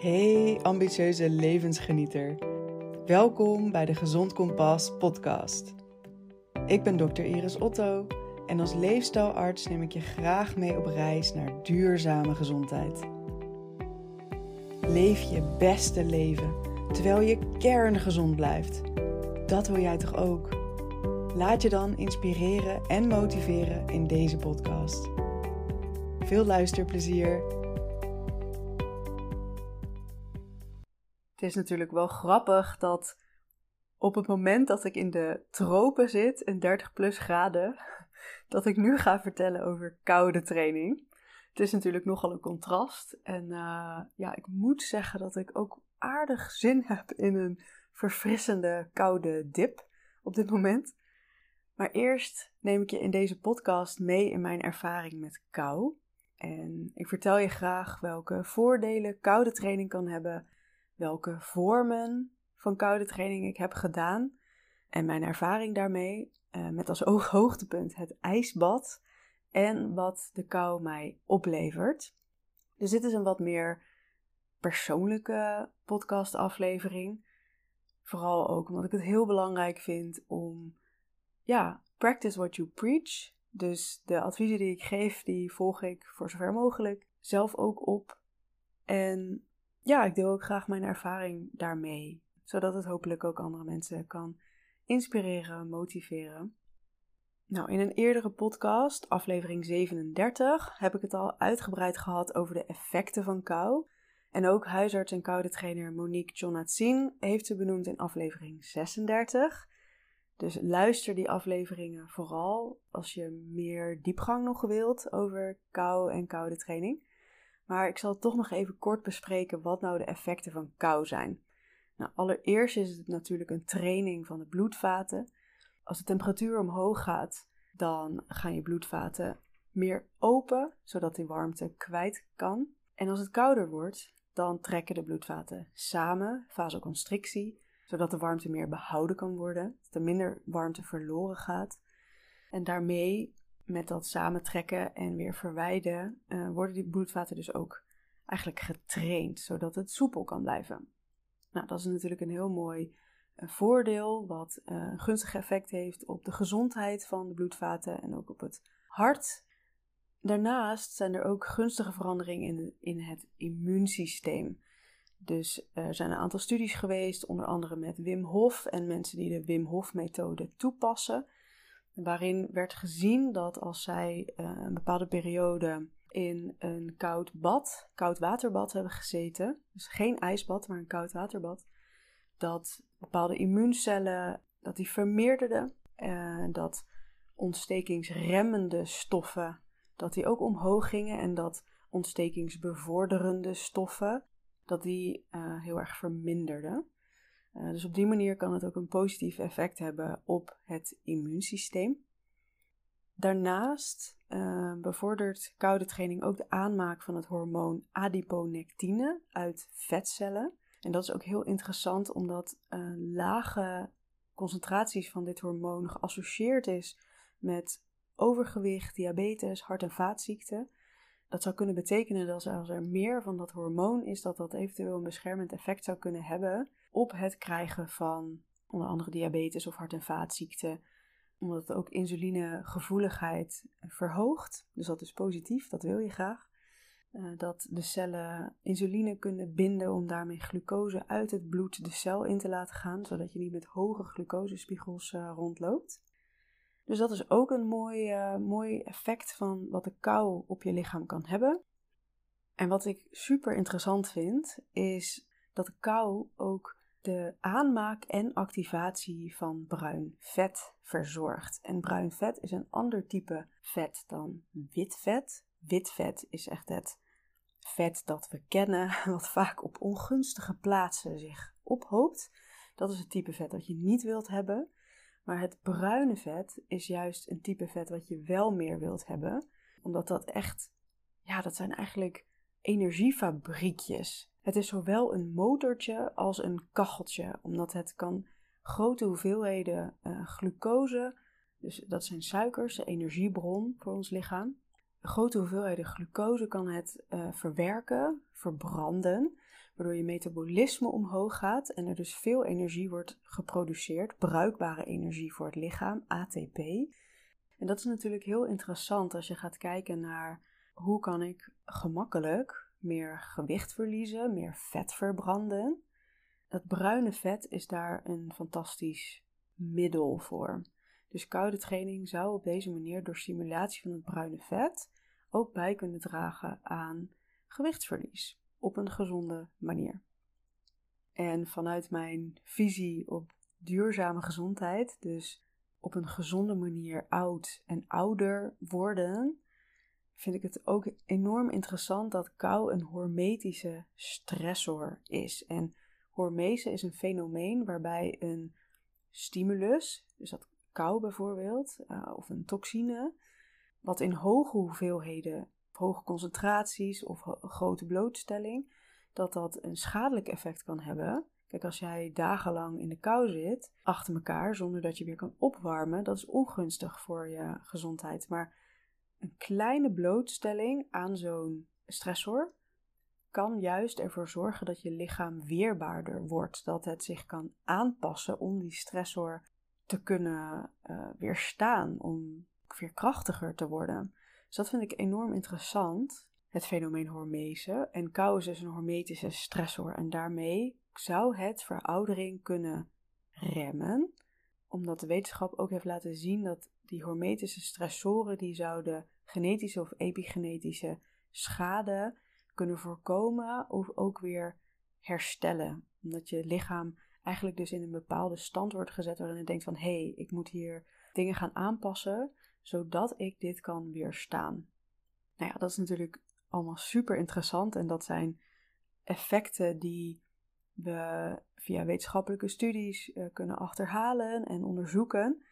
Hey ambitieuze levensgenieter. Welkom bij de Gezond Kompas podcast. Ik ben dokter Iris Otto en als leefstijlarts neem ik je graag mee op reis naar duurzame gezondheid. Leef je beste leven terwijl je kerngezond blijft. Dat wil jij toch ook? Laat je dan inspireren en motiveren in deze podcast. Veel luisterplezier Het is natuurlijk wel grappig dat op het moment dat ik in de tropen zit, in 30 plus graden, dat ik nu ga vertellen over koude training. Het is natuurlijk nogal een contrast. En uh, ja, ik moet zeggen dat ik ook aardig zin heb in een verfrissende koude dip op dit moment. Maar eerst neem ik je in deze podcast mee in mijn ervaring met kou. En ik vertel je graag welke voordelen koude training kan hebben welke vormen van koude training ik heb gedaan en mijn ervaring daarmee, uh, met als hoogtepunt het ijsbad en wat de kou mij oplevert. Dus dit is een wat meer persoonlijke podcastaflevering. Vooral ook omdat ik het heel belangrijk vind om, ja, practice what you preach. Dus de adviezen die ik geef, die volg ik voor zover mogelijk zelf ook op. En ja, ik deel ook graag mijn ervaring daarmee, zodat het hopelijk ook andere mensen kan inspireren, motiveren. Nou, in een eerdere podcast, aflevering 37, heb ik het al uitgebreid gehad over de effecten van kou. En ook huisarts en koude trainer Monique Jonatzin heeft ze benoemd in aflevering 36. Dus luister die afleveringen vooral als je meer diepgang nog wilt over kou en koude training. Maar ik zal toch nog even kort bespreken wat nou de effecten van kou zijn. Nou, allereerst is het natuurlijk een training van de bloedvaten. Als de temperatuur omhoog gaat, dan gaan je bloedvaten meer open, zodat die warmte kwijt kan. En als het kouder wordt, dan trekken de bloedvaten samen, vasoconstrictie, zodat de warmte meer behouden kan worden, dat er minder warmte verloren gaat. En daarmee met dat samentrekken en weer verwijden, uh, worden die bloedvaten dus ook eigenlijk getraind, zodat het soepel kan blijven. Nou, dat is natuurlijk een heel mooi uh, voordeel, wat uh, een gunstig effect heeft op de gezondheid van de bloedvaten en ook op het hart. Daarnaast zijn er ook gunstige veranderingen in, in het immuunsysteem. Dus er zijn een aantal studies geweest, onder andere met Wim Hof en mensen die de Wim Hof-methode toepassen waarin werd gezien dat als zij uh, een bepaalde periode in een koud bad, koud waterbad hebben gezeten, dus geen ijsbad, maar een koud waterbad, dat bepaalde immuuncellen dat die vermeerderden en uh, dat ontstekingsremmende stoffen dat die ook omhoog gingen en dat ontstekingsbevorderende stoffen dat die uh, heel erg verminderden. Uh, dus op die manier kan het ook een positief effect hebben op het immuunsysteem. Daarnaast uh, bevordert koude training ook de aanmaak van het hormoon adiponectine uit vetcellen. En dat is ook heel interessant omdat uh, lage concentraties van dit hormoon geassocieerd is met overgewicht, diabetes, hart- en vaatziekten. Dat zou kunnen betekenen dat als er meer van dat hormoon is, dat dat eventueel een beschermend effect zou kunnen hebben op het krijgen van onder andere diabetes of hart- en vaatziekten. Omdat het ook insulinegevoeligheid verhoogt. Dus dat is positief, dat wil je graag. Uh, dat de cellen insuline kunnen binden om daarmee glucose uit het bloed de cel in te laten gaan, zodat je niet met hoge glucosespiegels uh, rondloopt. Dus dat is ook een mooi, uh, mooi effect van wat de kou op je lichaam kan hebben. En wat ik super interessant vind, is dat de kou ook de aanmaak en activatie van bruin vet verzorgt. En bruin vet is een ander type vet dan wit vet. Wit vet is echt het vet dat we kennen, wat vaak op ongunstige plaatsen zich ophoopt. Dat is het type vet dat je niet wilt hebben. Maar het bruine vet is juist een type vet wat je wel meer wilt hebben. Omdat dat echt, ja, dat zijn eigenlijk energiefabriekjes. Het is zowel een motortje als een kacheltje, omdat het kan grote hoeveelheden uh, glucose, dus dat zijn suikers, de energiebron voor ons lichaam. Grote hoeveelheden glucose kan het uh, verwerken, verbranden, waardoor je metabolisme omhoog gaat en er dus veel energie wordt geproduceerd, bruikbare energie voor het lichaam, ATP. En dat is natuurlijk heel interessant als je gaat kijken naar hoe kan ik gemakkelijk meer gewicht verliezen, meer vet verbranden. Dat bruine vet is daar een fantastisch middel voor. Dus koude training zou op deze manier door stimulatie van het bruine vet ook bij kunnen dragen aan gewichtsverlies op een gezonde manier. En vanuit mijn visie op duurzame gezondheid, dus op een gezonde manier oud en ouder worden, vind ik het ook enorm interessant dat kou een hormetische stressor is. En hormese is een fenomeen waarbij een stimulus, dus dat kou bijvoorbeeld, uh, of een toxine, wat in hoge hoeveelheden, hoge concentraties of grote blootstelling, dat dat een schadelijk effect kan hebben. Kijk, als jij dagenlang in de kou zit, achter elkaar, zonder dat je weer kan opwarmen, dat is ongunstig voor je gezondheid. Maar een kleine blootstelling aan zo'n stressor kan juist ervoor zorgen dat je lichaam weerbaarder wordt. Dat het zich kan aanpassen om die stressor te kunnen uh, weerstaan, om veerkrachtiger te worden. Dus dat vind ik enorm interessant, het fenomeen hormese. En kou is dus een hormetische stressor en daarmee zou het veroudering kunnen remmen, omdat de wetenschap ook heeft laten zien dat die hormetische stressoren die zouden genetische of epigenetische schade kunnen voorkomen of ook weer herstellen. Omdat je lichaam eigenlijk dus in een bepaalde stand wordt gezet waarin het denkt van hé, hey, ik moet hier dingen gaan aanpassen zodat ik dit kan weerstaan. Nou ja, dat is natuurlijk allemaal super interessant en dat zijn effecten die we via wetenschappelijke studies uh, kunnen achterhalen en onderzoeken.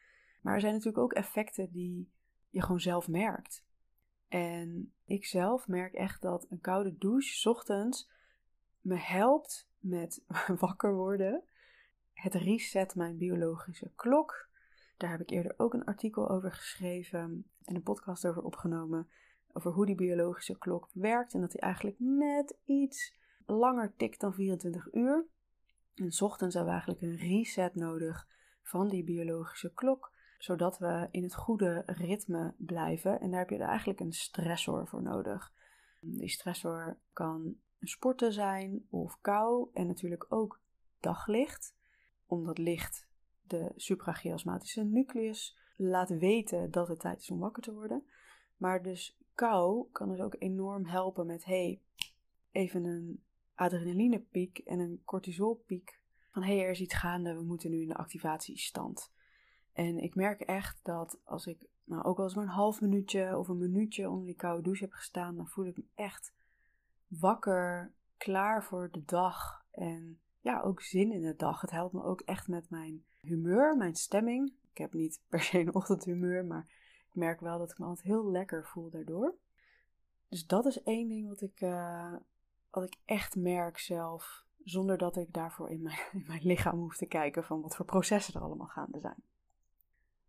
Maar er zijn natuurlijk ook effecten die je gewoon zelf merkt. En ik zelf merk echt dat een koude douche ochtends me helpt met wakker worden. Het reset mijn biologische klok. Daar heb ik eerder ook een artikel over geschreven en een podcast over opgenomen. Over hoe die biologische klok werkt en dat die eigenlijk net iets langer tikt dan 24 uur. En ochtends hebben we eigenlijk een reset nodig van die biologische klok, zodat we in het goede ritme blijven. En daar heb je eigenlijk een stressor voor nodig. Die stressor kan sporten zijn of kou en natuurlijk ook daglicht, omdat licht de suprachiasmatische nucleus laat weten dat het tijd is om wakker te worden. Maar dus kou kan dus ook enorm helpen met hey, even een adrenalinepiek en een cortisolpiek. Van hey, er is iets gaande, we moeten nu in de activatiestand. En ik merk echt dat als ik nou, ook al eens maar een half minuutje of een minuutje onder die koude douche heb gestaan, dan voel ik me echt wakker, klaar voor de dag. En ja, ook zin in de dag. Het helpt me ook echt met mijn humeur, mijn stemming. Ik heb niet per se een ochtendhumeur, maar ik merk wel dat ik me altijd heel lekker voel daardoor. Dus dat is één ding wat ik, uh, wat ik echt merk zelf, zonder dat ik daarvoor in mijn, in mijn lichaam hoef te kijken van wat voor processen er allemaal gaande zijn.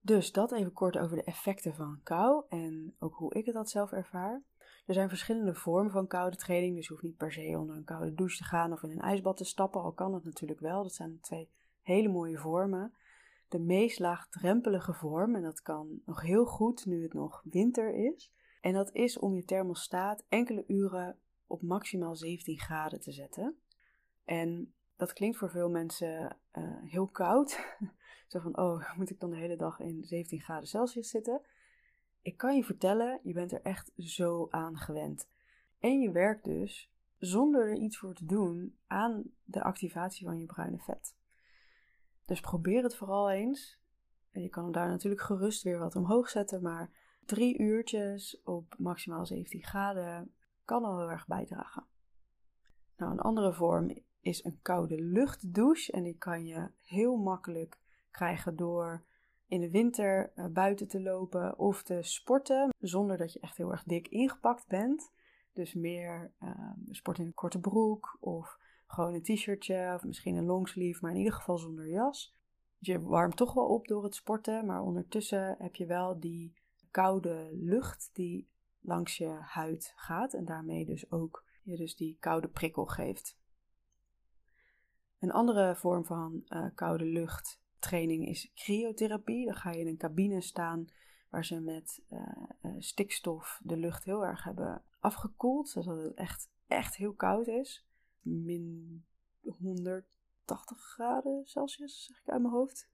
Dus dat even kort over de effecten van kou en ook hoe ik het dat zelf ervaar. Er zijn verschillende vormen van koude training, dus je hoeft niet per se onder een koude douche te gaan of in een ijsbad te stappen, al kan dat natuurlijk wel. Dat zijn twee hele mooie vormen. De meest laagdrempelige vorm, en dat kan nog heel goed nu het nog winter is, en dat is om je thermostaat enkele uren op maximaal 17 graden te zetten. En dat klinkt voor veel mensen uh, heel koud. Zo van, oh, moet ik dan de hele dag in 17 graden Celsius zitten? Ik kan je vertellen, je bent er echt zo aan gewend. En je werkt dus, zonder er iets voor te doen, aan de activatie van je bruine vet. Dus probeer het vooral eens. En je kan hem daar natuurlijk gerust weer wat omhoog zetten, maar drie uurtjes op maximaal 17 graden kan al heel erg bijdragen. Nou, een andere vorm is een koude luchtdouche en die kan je heel makkelijk krijgen door in de winter eh, buiten te lopen of te sporten zonder dat je echt heel erg dik ingepakt bent. Dus meer uh, sport in een korte broek of gewoon een t-shirtje of misschien een longsleeve, maar in ieder geval zonder jas. Je warmt toch wel op door het sporten, maar ondertussen heb je wel die koude lucht die langs je huid gaat en daarmee dus ook je dus die koude prikkel geeft. Een andere vorm van uh, koude luchttraining is cryotherapie. Dan ga je in een cabine staan waar ze met uh, uh, stikstof de lucht heel erg hebben afgekoeld, zodat het echt, echt heel koud is. Min 180 graden Celsius, zeg ik uit mijn hoofd.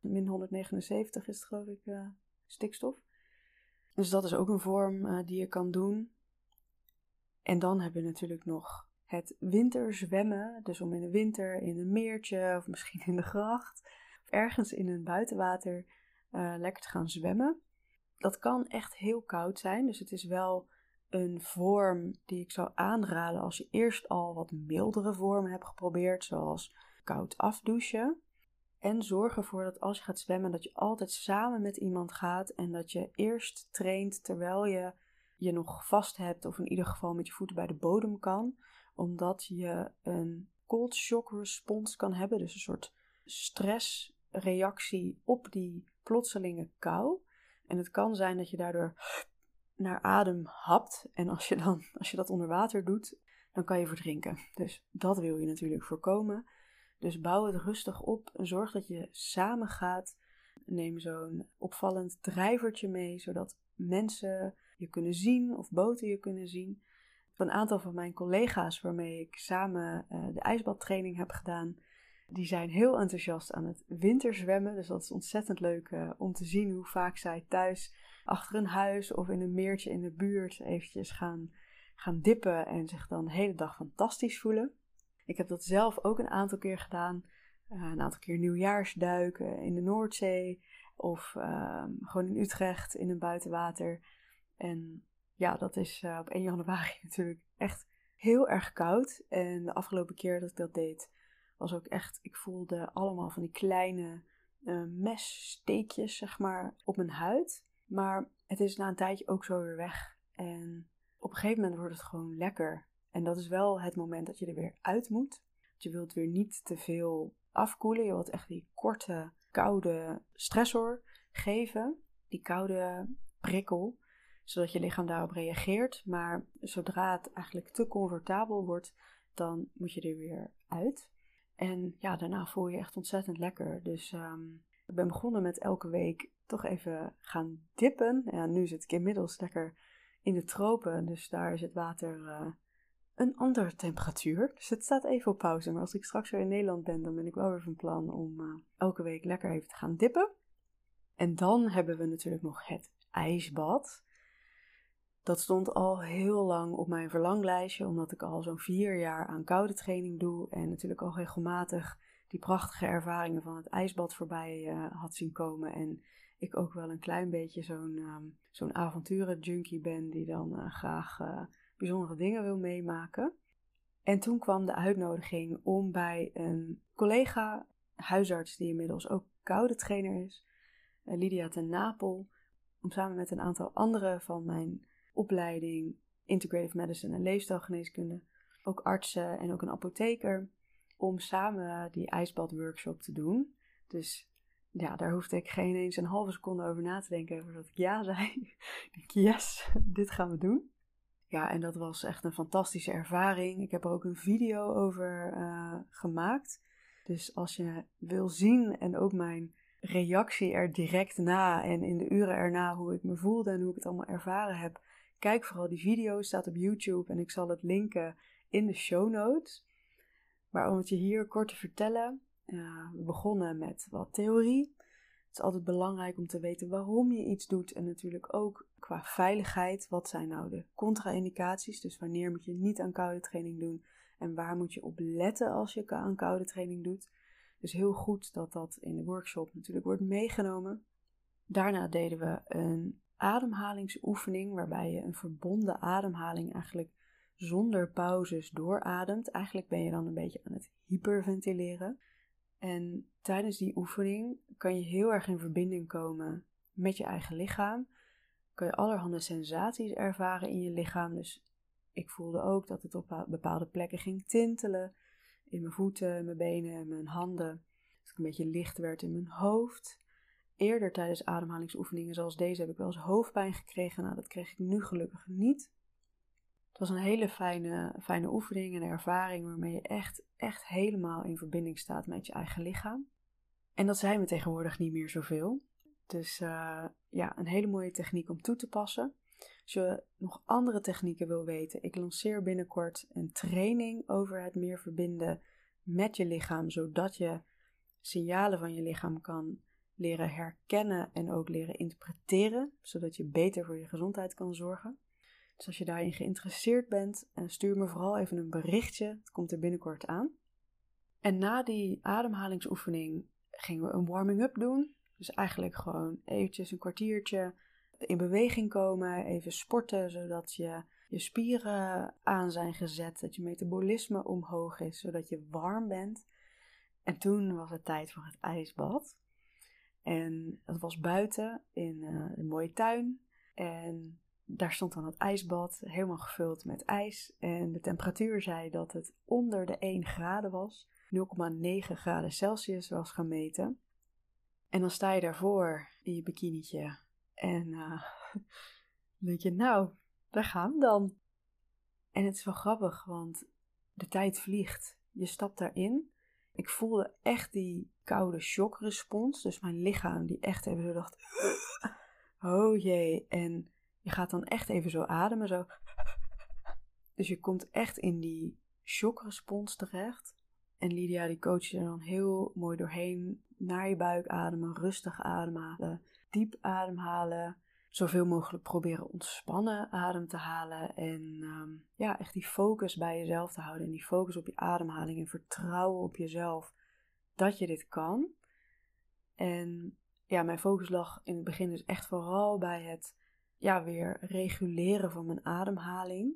Min 179 is het geloof ik stikstof. Dus dat is ook een vorm die je kan doen. En dan hebben we natuurlijk nog het winterzwemmen. Dus om in de winter in een meertje of misschien in de gracht of ergens in een buitenwater uh, lekker te gaan zwemmen. Dat kan echt heel koud zijn. Dus het is wel een vorm die ik zou aanraden als je eerst al wat mildere vormen hebt geprobeerd, zoals koud afdouchen. En zorg ervoor dat als je gaat zwemmen, dat je altijd samen met iemand gaat en dat je eerst traint terwijl je je nog vast hebt, of in ieder geval met je voeten bij de bodem kan, omdat je een cold shock response kan hebben, dus een soort stressreactie op die plotselinge kou. En het kan zijn dat je daardoor naar adem hapt. En als je, dan, als je dat onder water doet, dan kan je verdrinken. Dus dat wil je natuurlijk voorkomen. Dus bouw het rustig op en zorg dat je samen gaat. Neem zo'n opvallend drijvertje mee, zodat mensen je kunnen zien of boten je kunnen zien. Een aantal van mijn collega's waarmee ik samen uh, de ijsbadtraining heb gedaan, die zijn heel enthousiast aan het winterzwemmen. Dus dat is ontzettend leuk uh, om te zien hoe vaak zij thuis achter een huis of in een meertje in de buurt eventjes gaan, gaan dippen en zich dan de hele dag fantastisch voelen. Ik heb dat zelf ook een aantal keer gedaan. Uh, een aantal keer nieuwjaarsduiken in de Noordzee of ehm, gewoon in Utrecht in een buitenwater. En ja, dat is uh, op 1 januari natuurlijk echt heel erg koud. En de afgelopen keer dat ik dat deed, was ook echt, ik voelde allemaal van die kleine uh, messteekjes, zeg maar, op mijn huid. Maar het is na een tijdje ook zo weer weg. En op een gegeven moment wordt het gewoon lekker. En dat is wel het moment dat je er weer uit moet. Je wilt weer niet te veel afkoelen. Je wilt echt die korte, koude stressor geven. Die koude prikkel zodat je lichaam daarop reageert. Maar zodra het eigenlijk te comfortabel wordt, dan moet je er weer uit. En ja, daarna voel je echt ontzettend lekker. Dus um, ik ben begonnen met elke week toch even gaan dippen. Ja, nu zit ik inmiddels lekker in de tropen, dus daar is het water uh, een andere temperatuur. Dus het staat even op pauze. Maar als ik straks weer in Nederland ben, dan ben ik wel weer van plan om uh, elke week lekker even te gaan dippen. En dan hebben we natuurlijk nog het ijsbad. Dat stond al heel lang op mijn verlanglijstje, omdat ik al zo'n vier jaar aan koude training doe en natuurlijk al regelmatig die prachtige ervaringen van het ijsbad voorbij uh, had zien komen. En ik ook wel een klein beetje zo'n um, zo'n avonturen-junkie ben die dan uh, graag uh, bijzondere dingen wil meemaken. En toen kwam de uitnodiging om bij een collega, huisarts die inmiddels ook koude trainer is, Lydia ten Napel, om samen met een aantal andere van mijn opleiding Integrative Medicine en leefstijlgeneeskunde. Ook artsen en ook een apotheker. Om samen die ijsbadworkshop te doen. Dus ja, daar hoefde ik geen eens een halve seconde over na te denken voordat ik ja zei. ik yes, dit gaan we doen. Ja, en dat was echt een fantastische ervaring. Ik heb er ook een video over uh, gemaakt. Dus als je wil zien en ook mijn reactie er direct na en in de uren erna hoe ik me voelde en hoe ik het allemaal ervaren heb, Kijk vooral die video, staat op YouTube en ik zal het linken in de show notes. Maar om het je hier kort te vertellen, uh, we begonnen met wat theorie. Het is altijd belangrijk om te weten waarom je iets doet en natuurlijk ook qua veiligheid. Wat zijn nou de contra-indicaties? Dus wanneer moet je niet aan koude training doen en waar moet je op letten als je aan koude training doet? Dus heel goed dat dat in de workshop natuurlijk wordt meegenomen. Daarna deden we een ademhalingsoefening, waarbij je een verbonden ademhaling eigenlijk zonder pauzes doorademt. Eigenlijk ben je dan een beetje aan het hyperventileren. En tijdens die oefening kan je heel erg in verbinding komen met je eigen lichaam. Kan je allerhande sensaties ervaren in je lichaam. Dus ik voelde ook dat het op bepaalde plekken ging tintelen. In mijn voeten, mijn benen, mijn handen. Dat ik een beetje licht werd in mijn hoofd. Eerder tijdens ademhalingsoefeningen zoals deze heb ik wel eens hoofdpijn gekregen. Nou, dat kreeg ik nu gelukkig niet. Het was een hele fijne, fijne oefening en ervaring waarmee je echt, echt helemaal in verbinding staat met je eigen lichaam. En dat zijn we tegenwoordig niet meer zoveel. Dus uh, ja, een hele mooie techniek om toe te passen. Als je nog andere technieken wil weten, ik lanceer binnenkort een training over het meer verbinden met je lichaam, zodat je signalen van je lichaam kan leren herkennen en ook leren interpreteren, zodat je beter voor je gezondheid kan zorgen. Dus als je daarin geïnteresseerd bent, eh, stuur me vooral even een berichtje. Het komt er binnenkort aan. En na die ademhalingsoefening gingen we een warming-up doen. Dus eigenlijk gewoon eventjes een kwartiertje in beweging komen, even sporten, zodat je, je spieren aan zijn gezet, dat je metabolisme omhoog is, zodat je warm bent. En toen was het tijd voor het ijsbad. En dat was buiten in uh, een mooie tuin. En daar stond dan het ijsbad, helemaal gevuld met ijs. En de temperatuur zei dat het onder de 1 graden was. 0,9 graden Celsius was gemeten. En dan sta je daarvoor in je bikinietje. En uh, denk je, nou, daar gaan we dan. En het is wel grappig, want de tijd vliegt. Je stapt daarin. Ik voelde echt die koude shockrespons. Dus mijn lichaam die echt even zo dacht, oh jee. En je gaat dan echt even zo ademen, zo. Dus je komt echt in die shockrespons terecht. En Lydia die coacht je er dan heel mooi doorheen. Naar je buik ademen, rustig ademhalen, diep ademhalen. Zoveel mogelijk proberen ontspannen adem te halen. En ehm, ja, echt die focus bij jezelf te houden. En die focus op je ademhaling en vertrouwen op jezelf dat je dit kan. En ja, mijn focus lag in het begin dus echt vooral bij het ja, weer reguleren van mijn ademhaling.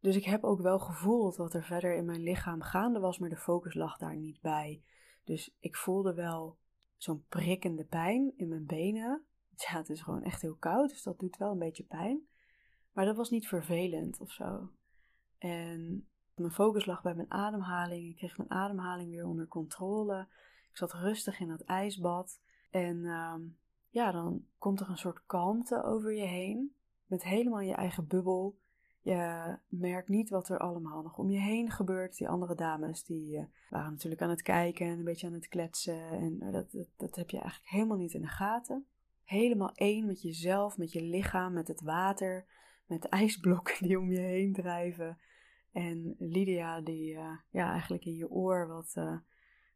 Dus ik heb ook wel gevoeld wat er verder in mijn lichaam gaande was, maar de focus lag daar niet bij. Dus ik voelde wel zo'n prikkende pijn in mijn benen. Ja, het is gewoon echt heel koud, dus dat doet wel een beetje pijn. Maar dat was niet vervelend of zo. En mijn focus lag bij mijn ademhaling. Ik kreeg mijn ademhaling weer onder controle. Ik zat rustig in dat ijsbad. En uh, ja, dan komt er een soort kalmte over je heen. Met helemaal je eigen bubbel. Je merkt niet wat er allemaal nog om je heen gebeurt. Die andere dames die uh, waren natuurlijk aan het kijken en een beetje aan het kletsen. En dat, dat, dat heb je eigenlijk helemaal niet in de gaten. Helemaal één met jezelf, met je lichaam, met het water, met de ijsblokken die om je heen drijven. En Lydia die uh, ja, eigenlijk in je oor wat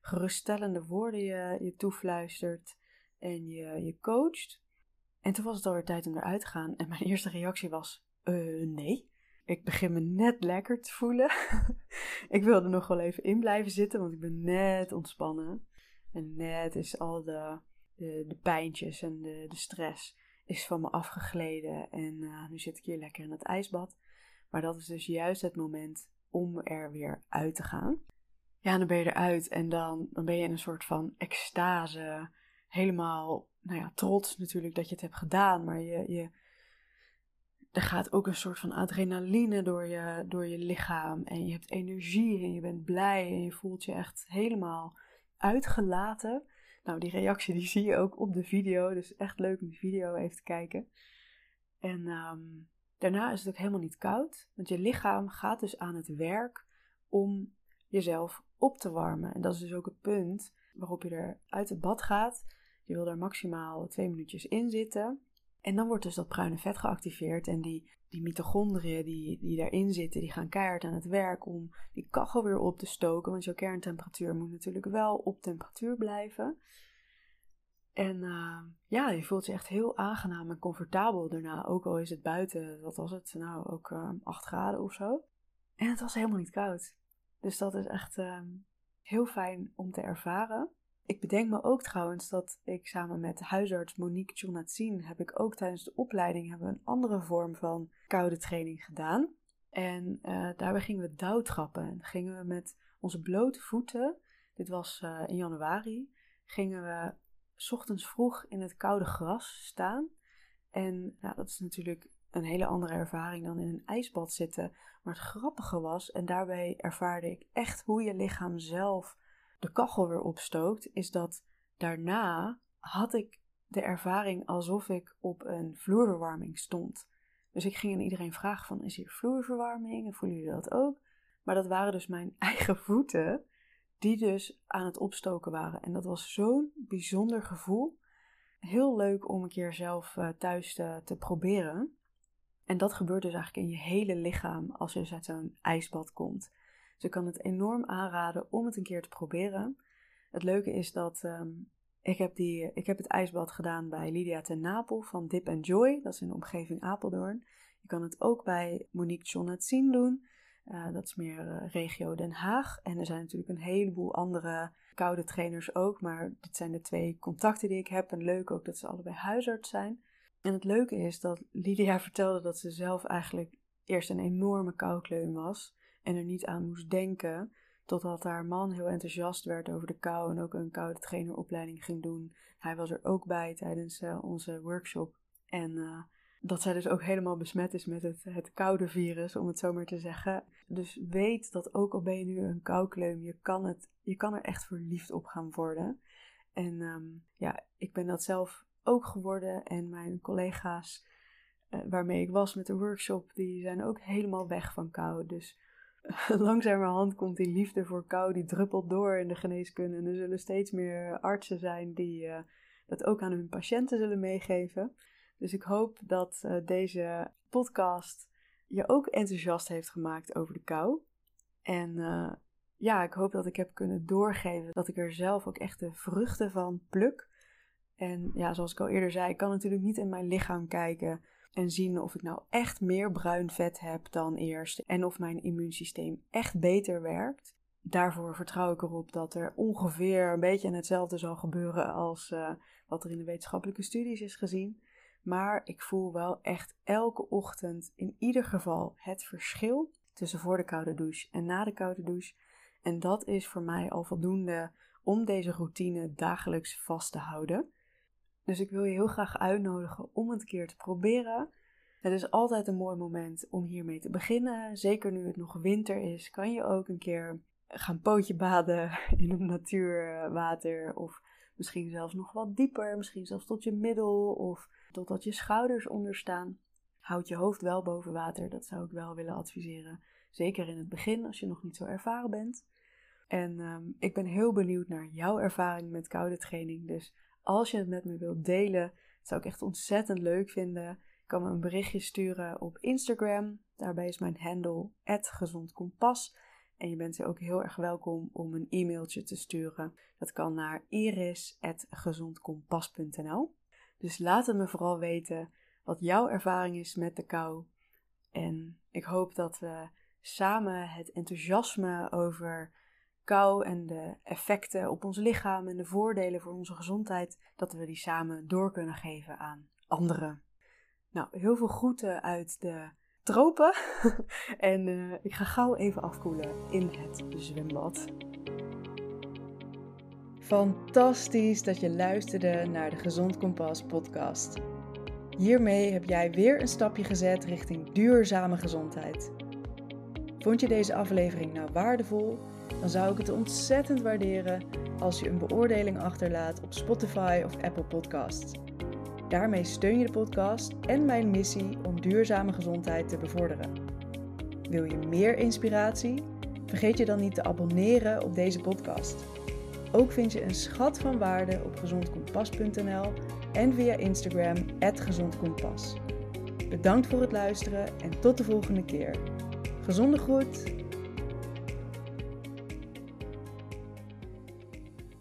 geruststellende woorden je, je toefluistert en je, je coacht. En toen was het alweer tijd om eruit te gaan. En mijn eerste reactie was: uh, nee. Ik begin me net lekker te voelen. ik wilde nog wel even in blijven zitten, want ik ben net ontspannen. En net is al de, de, de pijntjes en de, de stress is van me afgegleden. En uh, nu zit ik hier lekker in het ijsbad. Maar dat is dus juist het moment om er weer uit te gaan. Ja, dan ben je eruit en dan, dan ben je in een soort van extase helemaal nou ja, trots natuurlijk dat je het hebt gedaan. Maar je, je, er gaat ook een soort van adrenaline door je, door je lichaam. En je hebt energie en je bent blij en je voelt je echt helemaal uitgelaten. Nou, die reactie die zie je ook op de video. Dus echt leuk om die video even te kijken. En ehm, daarna is het ook helemaal niet koud. Want je lichaam gaat dus aan het werk om jezelf op te warmen. En dat is dus ook het punt waarop je er uit het bad gaat. Je wil daar maximaal twee minuutjes in zitten. En dan wordt dus dat bruine vet geactiveerd. En die, die mitochondriën die, die daarin zitten, die gaan keihard aan het werk om die kachel weer op te stoken. Want jouw kerntemperatuur moet natuurlijk wel op temperatuur blijven. En uh, ja, je voelt je echt heel aangenaam en comfortabel daarna. Ook al is het buiten, wat was het? Nou, ook uh, ehm, 8 graden of zo. En het was helemaal niet koud. Dus dat is echt uh, heel fijn om te ervaren. Ik bedenk me ook trouwens dat ik samen met huisarts Monique Jonatzin heb ik ook tijdens de opleiding hebben een andere vorm van koude training gedaan. En uh, daarbij gingen we douwtrappen. En gingen we met onze blote voeten, dit was uh, in januari, gingen we ochtends vroeg in het koude gras staan. En nou, dat is natuurlijk een hele andere ervaring dan in een ijsbad zitten. Maar het grappige was, en daarbij ervaarde ik echt hoe je lichaam zelf de kachel weer opstookt, is dat daarna had ik de ervaring alsof ik op een vloerverwarming stond. Dus ik ging aan iedereen vragen van, is hier vloerverwarming? En voelen jullie dat ook? Maar dat waren dus mijn eigen voeten, die dus aan het opstoken waren. En dat was zo'n bijzonder gevoel. Heel leuk om een keer zelf uh, thuis te, te proberen. En dat gebeurt dus eigenlijk in je hele lichaam als je dus uit zo'n ijsbad komt. Ik kan het enorm aanraden om het een keer te proberen. Het leuke is dat um, ik, heb die, ik heb het ijsbad gedaan bij Lydia ten Napel van Dip Joy. Dat is in de omgeving Apeldoorn. Je kan het ook bij Monique John zien doen. Uh, dat is meer uh, regio Den Haag. En er zijn natuurlijk een heleboel andere koude trainers ook. Maar dit zijn de twee contacten die ik heb. En leuk ook dat ze allebei huisarts zijn. En het leuke is dat Lydia vertelde dat ze zelf eigenlijk eerst een enorme koukleum was. En er niet aan moest denken. Totdat haar man heel enthousiast werd over de kou en ook een koude traineropleiding ging doen. Hij was er ook bij tijdens uh, onze workshop. En uh, dat zij dus ook helemaal besmet is met het, het koude virus, om het zo maar te zeggen. Dus weet dat ook al ben je nu een koukleum, je kan, het, je kan er echt verliefd op gaan worden. En um, ja, ik ben dat zelf ook geworden. En mijn collega's uh, waarmee ik was met de workshop, die zijn ook helemaal weg van kou. Dus langzamerhand komt die liefde voor kou, die druppelt door in de geneeskunde. En er zullen steeds meer artsen zijn die uh, dat ook aan hun patiënten zullen meegeven. Dus ik hoop dat uh, deze podcast je ook enthousiast heeft gemaakt over de kou. En uh, ja, ik hoop dat ik heb kunnen doorgeven dat ik er zelf ook echt de vruchten van pluk. En ja, zoals ik al eerder zei, ik kan natuurlijk niet in mijn lichaam kijken en zien of ik nou echt meer bruin vet heb dan eerst en of mijn immuunsysteem echt beter werkt. Daarvoor vertrouw ik erop dat er ongeveer een beetje hetzelfde zal gebeuren als uh, wat er in de wetenschappelijke studies is gezien. Maar ik voel wel echt elke ochtend in ieder geval het verschil tussen voor de koude douche en na de koude douche. En dat is voor mij al voldoende om deze routine dagelijks vast te houden. Dus ik wil je heel graag uitnodigen om het een keer te proberen. Het is altijd een mooi moment om hiermee te beginnen. Zeker nu het nog winter is, kan je ook een keer gaan pootje baden in het natuurwater. Of misschien zelfs nog wat dieper, misschien zelfs tot je middel of totdat je schouders onderstaan. Houd je hoofd wel boven water, dat zou ik wel willen adviseren. Zeker in het begin, als je nog niet zo ervaren bent. En um, ik ben heel benieuwd naar jouw ervaring met koude training. Dus als je het met me wilt delen, zou ik echt ontzettend leuk vinden. Je kan me een berichtje sturen op Instagram. Daarbij is mijn handle @gezondkompas. En je bent ook heel erg welkom om een e-mailtje te sturen. Dat kan naar iris@gezondkompas.nl. Dus laat het me vooral weten wat jouw ervaring is met de kou. En ik hoop dat we samen het enthousiasme over kou en de effecten op ons lichaam en de voordelen voor onze gezondheid, dat we die samen door kunnen geven aan anderen. Nou, heel veel groeten uit de tropen. en uh, ik ga gauw even afkoelen in het zwembad. Fantastisch dat je luisterde naar de Gezond Kompas podcast. Hiermee heb jij weer een stapje gezet richting duurzame gezondheid. Vond je deze aflevering nou waardevol? Dan zou ik het ontzettend waarderen als je een beoordeling achterlaat op Spotify of Apple Podcasts. Daarmee steun je de podcast en mijn missie om duurzame gezondheid te bevorderen. Wil je meer inspiratie? Vergeet je dan niet te abonneren op deze podcast. Ook vind je een schat van waarde op gezondkompas.nl en via Instagram @gezondkompas. Bedankt voor het luisteren en tot de volgende keer. Gezonde groet.